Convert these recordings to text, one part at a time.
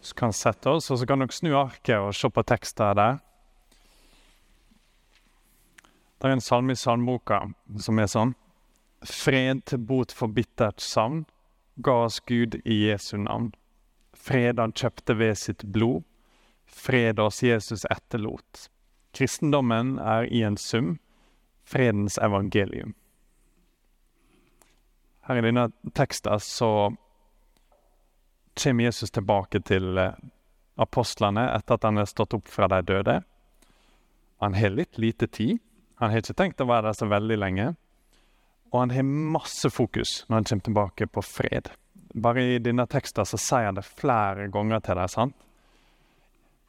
Så kan sette oss, og så kan dere snu arket og se på teksten der. Det er en salme i salmeboka som er sånn. Fred til bot for bittert savn ga oss Gud i Jesu navn. Fred han kjøpte ved sitt blod. Fred oss Jesus etterlot. Kristendommen er i en sum fredens evangelium. Her i denne teksten så kommer Jesus tilbake til eh, apostlene etter at han er stått opp fra de døde. Han har litt lite tid. Han har ikke tenkt å være der så veldig lenge. Og han har masse fokus når han kommer tilbake på fred. Bare i denne teksten så sier han det flere ganger til dem. sant?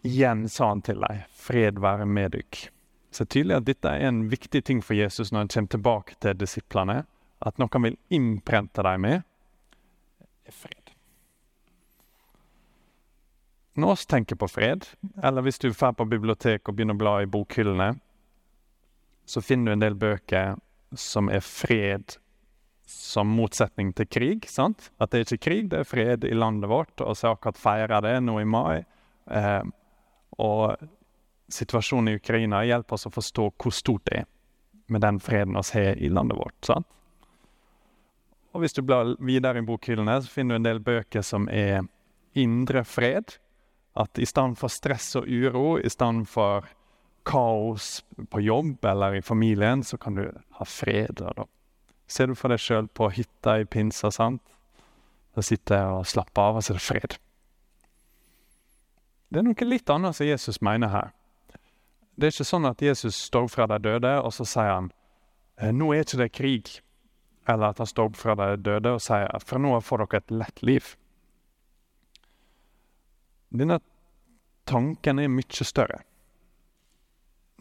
Igjen sa han til dem, 'Fred være med dykk'. Så det er tydelig at dette er en viktig ting for Jesus når han kommer tilbake til disiplene. At noen vil innprente deg med, er fred. Når vi tenker på fred, eller hvis du drar på biblioteket og begynner å bla i bokhyllene, så finner du en del bøker som er fred som motsetning til krig. sant? At det er ikke krig, det er fred i landet vårt, og så akkurat feira det nå i mai. Eh, og situasjonen i Ukraina hjelper oss å forstå hvor stort det er med den freden vi har i landet vårt. sant? Og hvis du blar videre i bokhyllene, så finner du en del bøker som er indre fred. At i stedet for stress og uro, i stedet for kaos på jobb eller i familien, så kan du ha fred. Da. Ser du for deg sjøl på hytta i pinsa, sant? Da sitter jeg og slapper av, og så er det fred. Det er noe litt annet som Jesus mener her. Det er ikke sånn at Jesus står fra de døde, og så sier han «Eh, nå er ikke det krig. Eller at han står opp fra de døde og sier at fra nå av får dere et lett liv. Denne tanken er mye større.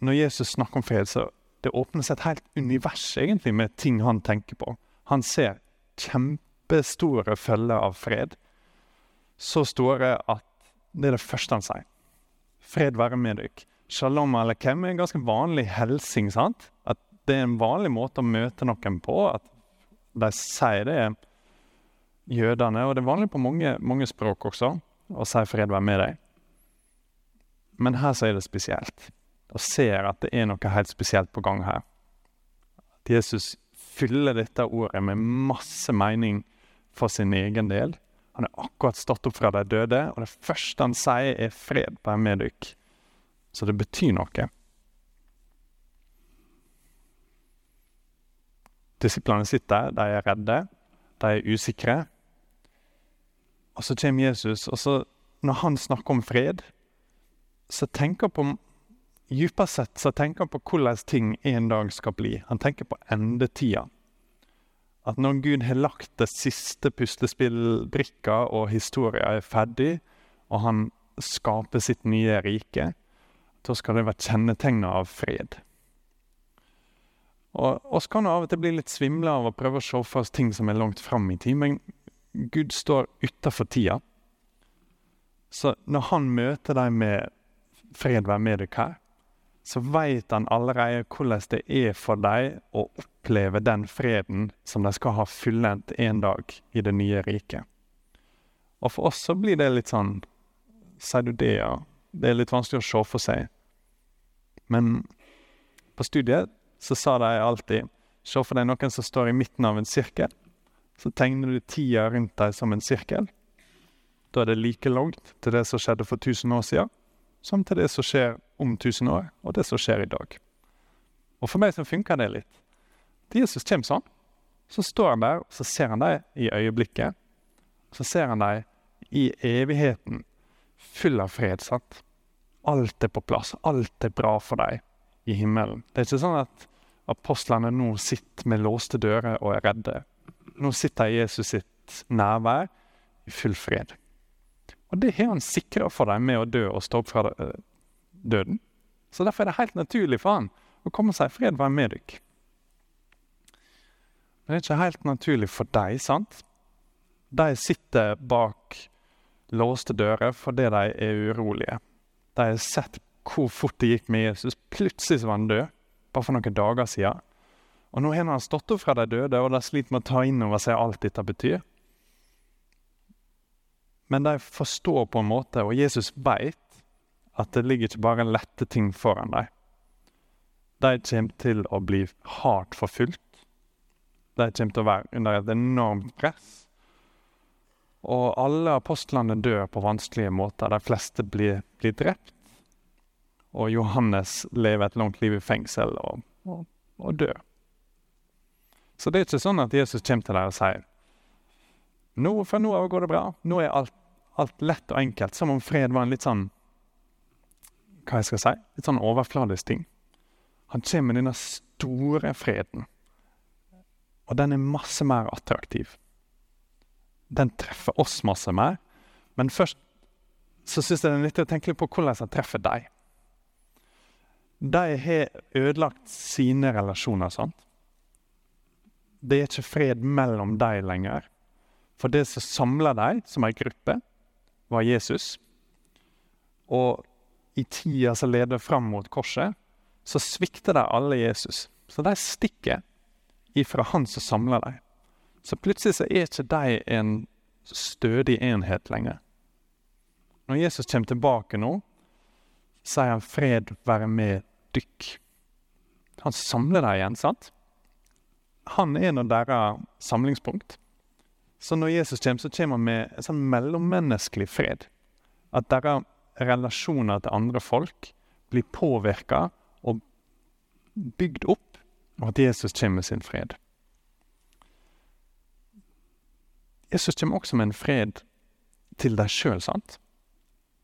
Når Jesus snakker om fred, så det åpnes et helt univers egentlig med ting han tenker på. Han ser kjempestore følger av fred. Så store at det er det første han sier. Fred være med dere. Shalom alekem er en ganske vanlig hilsing. sant? At det er en vanlig måte å møte noen på. At de sier det, jødene. Og det er vanlig på mange, mange språk også å si 'fred være med deg'. Men her er det spesielt. Og ser at det er noe helt spesielt på gang her. At Jesus fyller dette ordet med masse mening for sin egen del. Han er akkurat stått opp fra de døde, og det første han sier, er 'fred være med dere'. Så det betyr noe. Disiplene sitter, de er redde, de er usikre. Og så kommer Jesus, og så, når han snakker om fred, så tenker han på Dypest sett så tenker han på hvordan ting en dag skal bli. Han tenker på endetida. At når Gud har lagt det siste puslespillbrikka og historia er ferdig, og han skaper sitt nye rike, da skal det være kjennetegna av fred. Og oss kan av og til bli litt svimle av å prøve å se for oss ting som er langt fram i tid, men Gud står utafor tida. Så når han møter deg med 'fred være med dere her', så veit han allerede hvordan det er for deg å oppleve den freden som de skal ha fullendt en dag i det nye riket. Og for oss så blir det litt sånn Sier du det, ja? Det er litt vanskelig å se for seg. Men på studiet så sa de alltid Se for deg noen som står i midten av en sirkel. Så tegner du tida rundt deg som en sirkel. Da er det like langt til det som skjedde for 1000 år siden, som til det som skjer om 1000 år, og det som skjer i dag. Og for meg så funker det litt. Til Jesus kommer sånn. Så står han der, og så ser han deg i øyeblikket. Så ser han deg i evigheten, full av fred. sant? Alt er på plass. Alt er bra for deg i himmelen. Det er ikke sånn at apostlene nå sitter med låste dører og er redde. Nå sitter Jesus sitt nærvær i full fred. Og det har han sikra for dem med å dø og stå opp fra døden. Så derfor er det helt naturlig for han å komme seg i 'fred være med dere'. Men det er ikke helt naturlig for deg, sant? De sitter bak låste dører fordi de er urolige. De har sett hvor fort det gikk med Jesus. Plutselig var han død, bare for noen dager siden. Og nå har han stått opp fra de døde, og de sliter med å ta inn over seg alt dette betyr. Men de forstår på en måte, og Jesus veit, at det ligger ikke bare lette ting foran dem. De kommer til å bli hardt forfulgt. De kommer til å være under et enormt press. Og alle apostlene dør på vanskelige måter. De fleste blir, blir drept. Og Johannes lever et langt liv i fengsel og, og, og dør. Så det er ikke sånn at Jesus kommer til deg og sier nå, For nå går det bra. Nå er alt, alt, lett og enkelt. Som om fred var en litt sånn hva jeg skal si, litt sånn overfladisk ting. Han kommer med denne store freden. Og den er masse mer attraktiv. Den treffer oss masse mer. Men først så syns jeg det er nyttig å tenke litt på hvordan den treffer deg. De har ødelagt sine relasjoner. sant? Det er ikke fred mellom dem lenger. For det som samla dem som ei gruppe, var Jesus. Og i tida som leder fram mot korset, så svikter de alle Jesus. Så de stikker ifra han som samler dem. Så plutselig så er ikke de en stødig enhet lenger. Når Jesus kommer tilbake nå, sier han 'fred være med dykk'. Han samler dem igjen, sant? Han er nå deres samlingspunkt. Så når Jesus kommer, så kommer han med en sånn mellommenneskelig fred. At deres relasjoner til andre folk blir påvirka og bygd opp, og at Jesus kommer med sin fred. Jesus kommer også med en fred til deg sjøl, sant?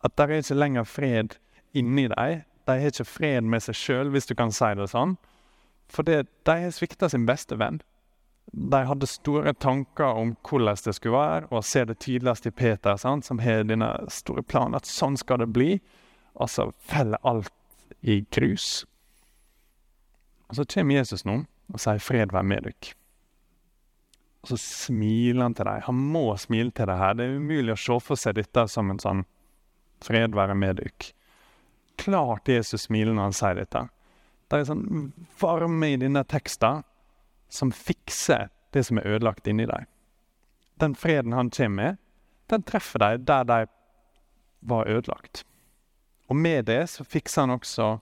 At det er ikke lenger fred inni deg. De har ikke fred med seg sjøl, hvis du kan si det sånn. For de har svikta sin beste venn. De hadde store tanker om hvordan det skulle være, og ser det tydeligst i Peter, sant? som har denne store planen at sånn skal det bli. Og så faller alt i grus. Og så kommer Jesus nå og sier 'fred være med dere'. Og så smiler han til dem. Han må smile til dem her. Det er umulig å se for seg dette som en sånn 'fred være med dere'. Klart Jesus smiler når han sier dette. Det er sånn varme i denne teksten som fikser det som er ødelagt inni dem. Den freden han kommer med, den treffer dem der de var ødelagt. Og med det så fikser han også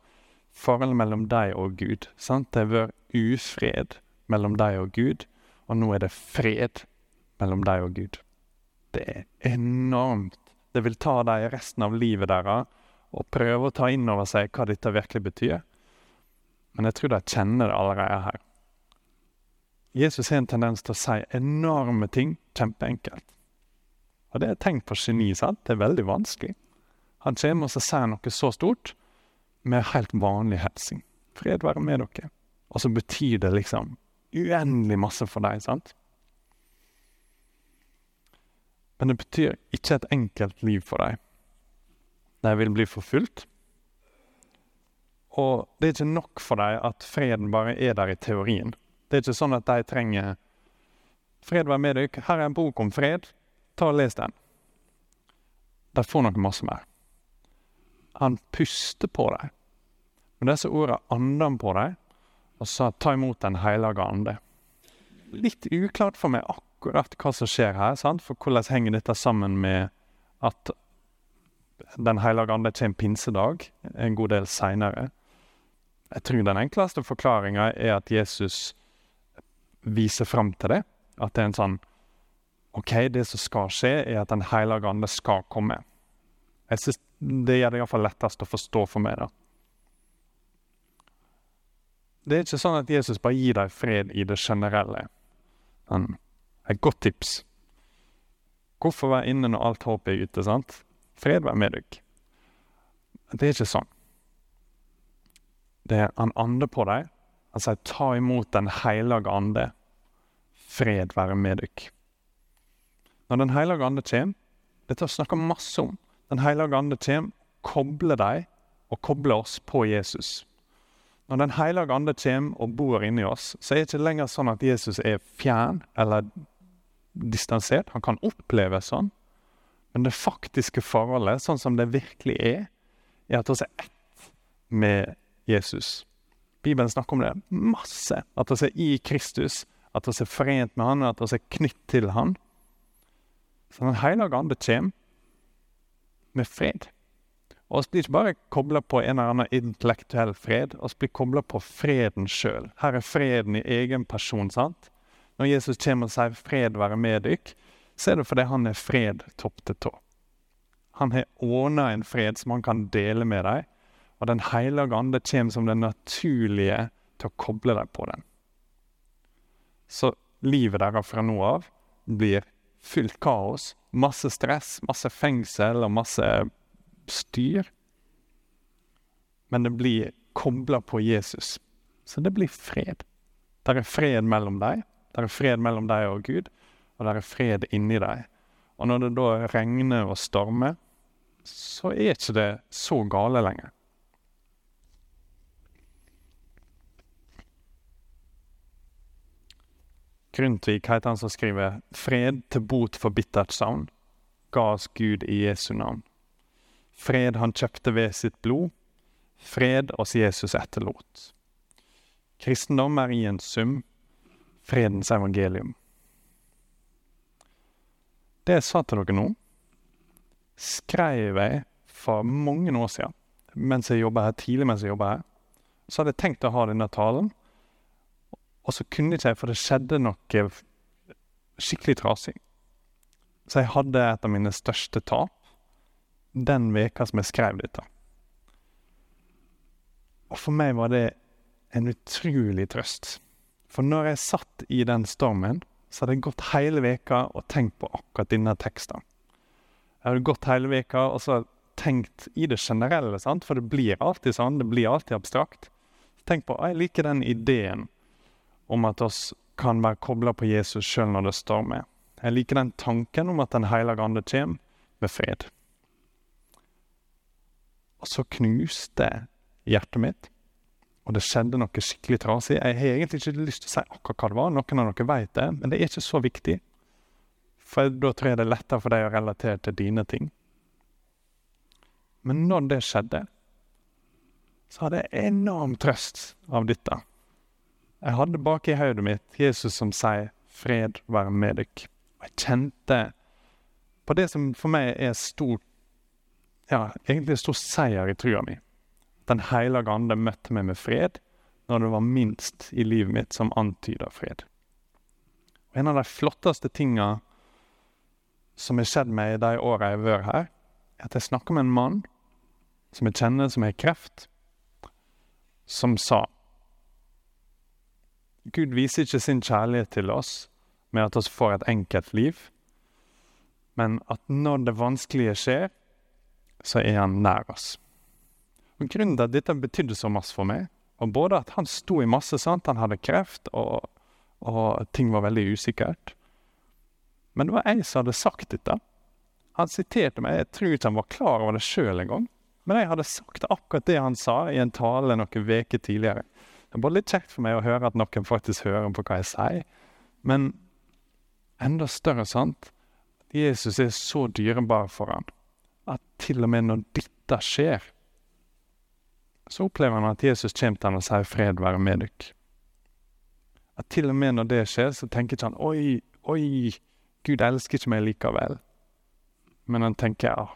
forholdet mellom deg og Gud. Sant? Det har vært ufred mellom deg og Gud, og nå er det fred mellom deg og Gud. Det er enormt. Det vil ta deg resten av livet deres og prøve å ta inn over seg hva dette virkelig betyr. Men jeg tror de kjenner det allerede her. Jesus har en tendens til å si enorme ting kjempeenkelt. Og det er et tegn på geni. sant? Det er veldig vanskelig. Han kommer og sier noe så stort med helt vanlig hilsen. Fred være med dere. Og så betyr det liksom uendelig masse for deg, sant? Men det betyr ikke et enkelt liv for deg. De vil bli forfulgt. Og det er ikke nok for deg at freden bare er der i teorien. Det er ikke sånn at de trenger Fred være med dere. Her er en bok om fred. Ta og Les den. De får nok masse mer. Han puster på dem. Med disse ordene andet han på dem og sa 'ta imot Den hellige ande'. Litt uklart for meg akkurat hva som skjer her, sant? for hvordan henger dette sammen med at Den hellige ande kommer pinsedag, en god del seinere. Jeg tror den enkleste forklaringa er at Jesus viser fram til det. At det er en sånn OK, det som skal skje, er at Den hellige ande skal komme. Jeg synes Det gjør det iallfall lettest å forstå for meg. da. Det er ikke sånn at Jesus bare gir deg fred i det generelle. Men et godt tips. Hvorfor være inne når alt håp er ute? sant? Fred være med deg. Det er ikke sånn. Det er Han ande på deg. Han sier 'ta imot Den hellige ande' fred være med dere. Når Den hellige ande kommer, dette har vi snakka masse om Den hellige ande kommer, kobler deg og kobler oss på Jesus. Når Den hellige ande kommer og bor inni oss, så er det ikke lenger sånn at Jesus er fjern eller distansert. Han kan oppleves sånn. Men det faktiske forholdet, sånn som det virkelig er, er at vi er ett med Jesus. Bibelen snakker om det masse. At vi er i Kristus at vi er forent med Han, at vi er knytt til Han. Så Den hellige ande kommer med fred. Og vi blir ikke bare kobla på en eller annen intellektuell fred, vi blir kobla på freden sjøl. Her er freden i egen person. sant? Når Jesus kommer og sier 'fred være med dykk', så er det fordi han er fred topp til tå. Han har ordna en fred som han kan dele med deg, og Den hellige ande kommer som det naturlige til å koble deg på den. Så livet deres fra nå av blir fullt kaos, masse stress, masse fengsel og masse styr. Men det blir kobla på Jesus. Så det blir fred. Der er fred mellom deg, der er fred mellom deg og Gud, og det er fred inni deg. Og når det da regner og stormer, så er ikke det så gale lenger. Grundtvig heter han som skriver 'Fred til bot for bittert savn', ga oss Gud i Jesu navn. Fred han kjøpte ved sitt blod, fred oss Jesus etterlot. Kristendom er i en sum fredens evangelium. Det jeg sa til dere nå, skrev jeg for mange år siden mens jeg jobba her, tidlig mens jeg jobba her. Så hadde jeg tenkt å ha denne talen, og så kunne ikke jeg, for det skjedde noe skikkelig trasig. Så jeg hadde et av mine største tap den veka som jeg skrev dette. Og for meg var det en utrolig trøst. For når jeg satt i den stormen, så hadde jeg gått hele veka og tenkt på akkurat denne teksten. Jeg hadde gått hele veka og så tenkt i det generelle, sant? for det blir alltid sånn. Det blir alltid abstrakt. Tenk på jeg liker den ideen om at oss kan være kobla på Jesus sjøl når det stormer. Jeg liker den tanken om at Den hellige ande kommer med fred. Og så knuste hjertet mitt, og det skjedde noe skikkelig trasig. Jeg har egentlig ikke lyst til å si akkurat hva det var, noen av dere vet det, men det er ikke så viktig. For da tror jeg det er lettere for deg å relatere til dine ting. Men når det skjedde, så hadde jeg enorm trøst av dette. Jeg hadde bak i hodet mitt Jesus som sier 'fred være med dykk'. Og jeg kjente på det som for meg er stor Ja, egentlig en stor seier i trua mi. Den hellige ande møtte meg med fred når det var minst i livet mitt som antyda fred. Og En av de flotteste tinga som har skjedd meg i de åra jeg har vært her, er at jeg snakker med en mann som jeg kjenner som har kreft, som sa Gud viser ikke sin kjærlighet til oss med at vi får et enkelt liv, men at når det vanskelige skjer, så er han nær oss. Og Grunnen til at dette betydde så masse for meg, og både at han sto i masse, sant? han hadde kreft, og, og ting var veldig usikkert. Men det var jeg som hadde sagt dette. Han siterte meg, jeg tror ikke han var klar over det sjøl engang. Men jeg hadde sagt akkurat det han sa i en tale noen uker tidligere. Det er bare litt kjekt for meg å høre at noen faktisk hører på hva jeg sier. Men enda større sant Jesus er så dyrebar for han at til og med når dette skjer, så opplever han at Jesus kommer til han og sier 'fred være med dere'. At til og med når det skjer, så tenker ikke han 'oi, oi, Gud elsker ikke meg likevel'. Men han tenker ja,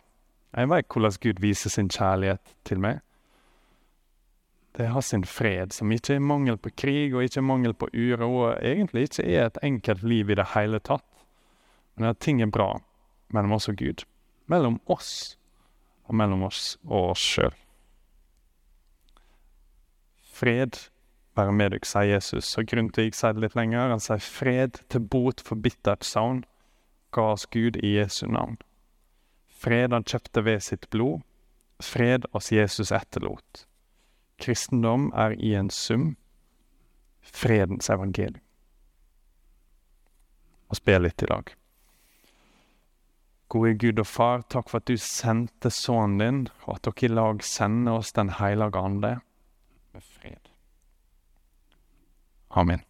jeg vet hvordan Gud viser sin kjærlighet til meg det har sin fred, som ikke er mangel på krig og ikke er mangel på uro, og egentlig ikke er et enkelt liv i det hele tatt, men at ting er bra mellom oss og Gud. Mellom oss og mellom oss og oss sjøl. Fred være med dere, sier Jesus, og grunnen til at jeg sier det litt lenger, han sier fred til bot for bittert savn, ga oss Gud i Jesu navn. Fred han kjøpte ved sitt blod, fred oss Jesus etterlot. Kristendom er i en sum fredens evangelium. Og spille litt i dag. Gode Gud og Far, takk for at du sendte Sønnen din, og at dere i lag sender oss Den hellige ande med fred. Amen.